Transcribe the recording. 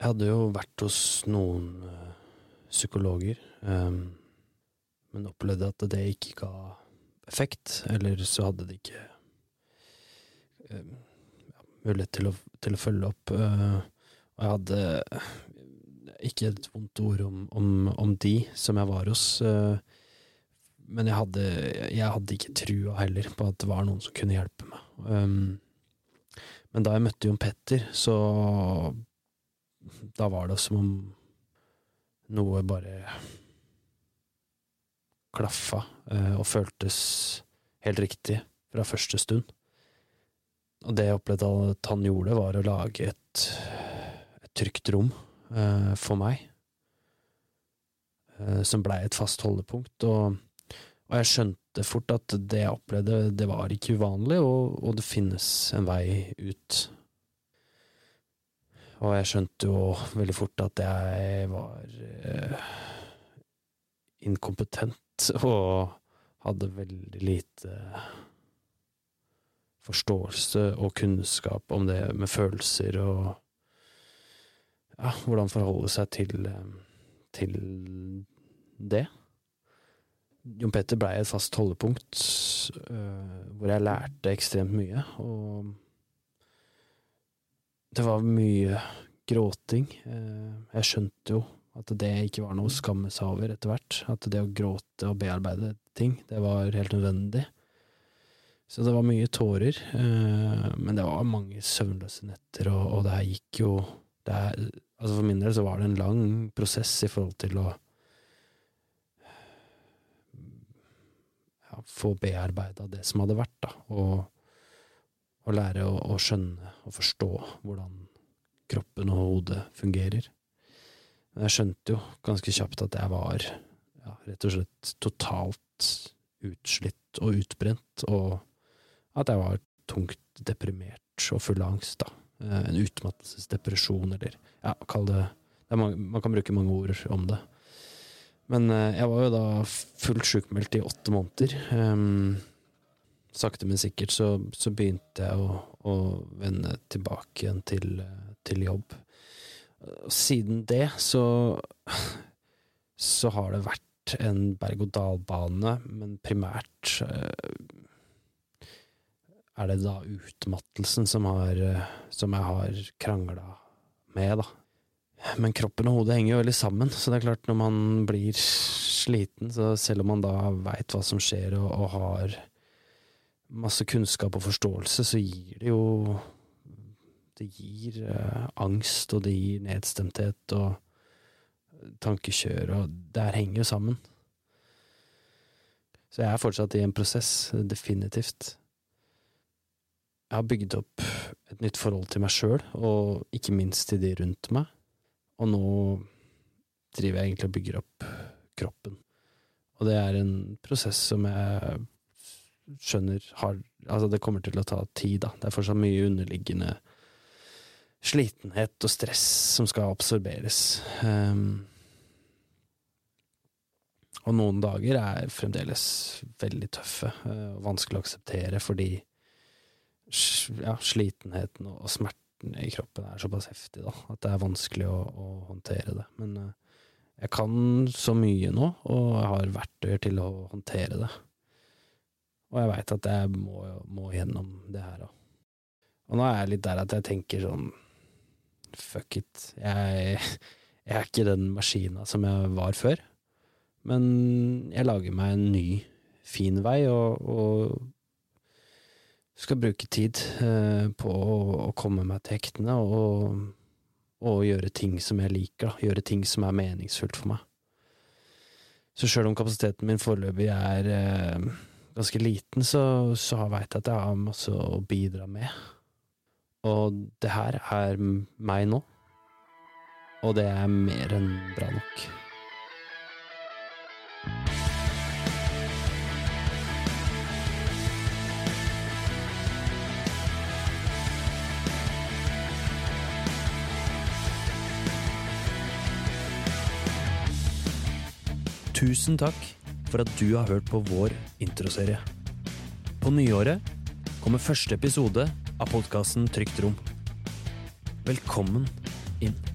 Jeg hadde jo vært hos noen eh, psykologer, eh, men opplevde at det ikke ga effekt, eller så hadde de ikke eh, ja, mulighet til å, til å følge opp. eh, og jeg hadde ikke et vondt ord om, om, om de som jeg var hos, eh, men jeg hadde, jeg hadde ikke trua heller på at det var noen som kunne hjelpe meg. Um, men da jeg møtte Jon Petter, så Da var det som om noe bare klaffa eh, og føltes helt riktig fra første stund. Og det jeg opplevde at han gjorde, var å lage et, et trygt rom uh, for meg, uh, som blei et fast holdepunkt. Og, og jeg skjønte fort at det jeg opplevde, det var ikke uvanlig, og, og det finnes en vei ut. Og jeg skjønte jo veldig fort at jeg var eh, inkompetent og hadde veldig lite forståelse og kunnskap om det med følelser og ja, hvordan forholde seg til, eh, til det. Jon Petter blei et fast holdepunkt øh, hvor jeg lærte ekstremt mye, og det var mye gråting. Eh, jeg skjønte jo at det ikke var noe å skamme seg over etter hvert. At det å gråte og bearbeide ting, det var helt nødvendig. Så det var mye tårer, eh, men det var mange søvnløse netter, og, det her gikk jo her, altså For min del så var det en lang prosess i forhold til å ja, få bearbeida det som hadde vært, da, og, og lære å, å, skjønne og forstå hvordan kroppen og hodet fungerer. Men jeg skjønte jo ganske kjapt at jeg var ja, rett og slett totalt utslitt og utbrent, og at jeg var tungt deprimert og full av angst, da. Eh, en utmattelsesdepresjon, eller ja, kall det, det mange, Man kan bruke mange ord om det. Men eh, jeg var jo da fullt sjukmeldt i åtte måneder. Um, sakte, men sikkert så, så begynte jeg å, å, vende tilbake igjen til, til jobb. Og siden det så så har det vært en berg-og-dal-bane, men primært uh, er det da utmattelsen som, har, som jeg har krangla med, da. Men kroppen og hodet henger jo veldig sammen, så det er klart når man blir sliten, så selv om man da veit hva som skjer og, og, har masse kunnskap og forståelse, så gir det jo Det gir eh, angst, og det gir nedstemthet og tankekjør, og det her henger jo sammen. Så jeg er fortsatt i en prosess, definitivt. Jeg har bygd opp et nytt forhold til meg sjøl, og ikke minst til de rundt meg. Og nå driver jeg egentlig og bygger opp kroppen. Og det er en prosess som jeg skjønner har Altså, det kommer til å ta tid, da. Det er fortsatt mye underliggende slitenhet og stress som skal absorberes. Um, og noen dager er fremdeles veldig tøffe uh, og vanskelig å akseptere fordi ja, slitenheten og smerten i kroppen er såpass heftig da, at det er vanskelig å, å håndtere det. Men uh, jeg kan så mye nå, og jeg har verktøyer til å håndtere det. Og jeg veit at jeg må, må, gjennom det her òg. Og nå er jeg litt der at jeg tenker sånn Fuck it. Jeg, jeg er ikke den maskina som jeg var før. Men jeg lager meg en ny, fin vei, og, og skal bruke tid eh, på å, å, komme meg til hektene og, og, gjøre ting som jeg liker. Da. Gjøre ting som er meningsfullt for meg. Så sjøl om kapasiteten min foreløpig er eh, ganske liten, så, så veit jeg at jeg har masse å bidra med. Og det her er meg nå. Og det er mer enn bra nok. Tusen takk for at du har hørt på vår introserie. På nyåret kommer første episode av podkasten Trygt rom. Velkommen inn.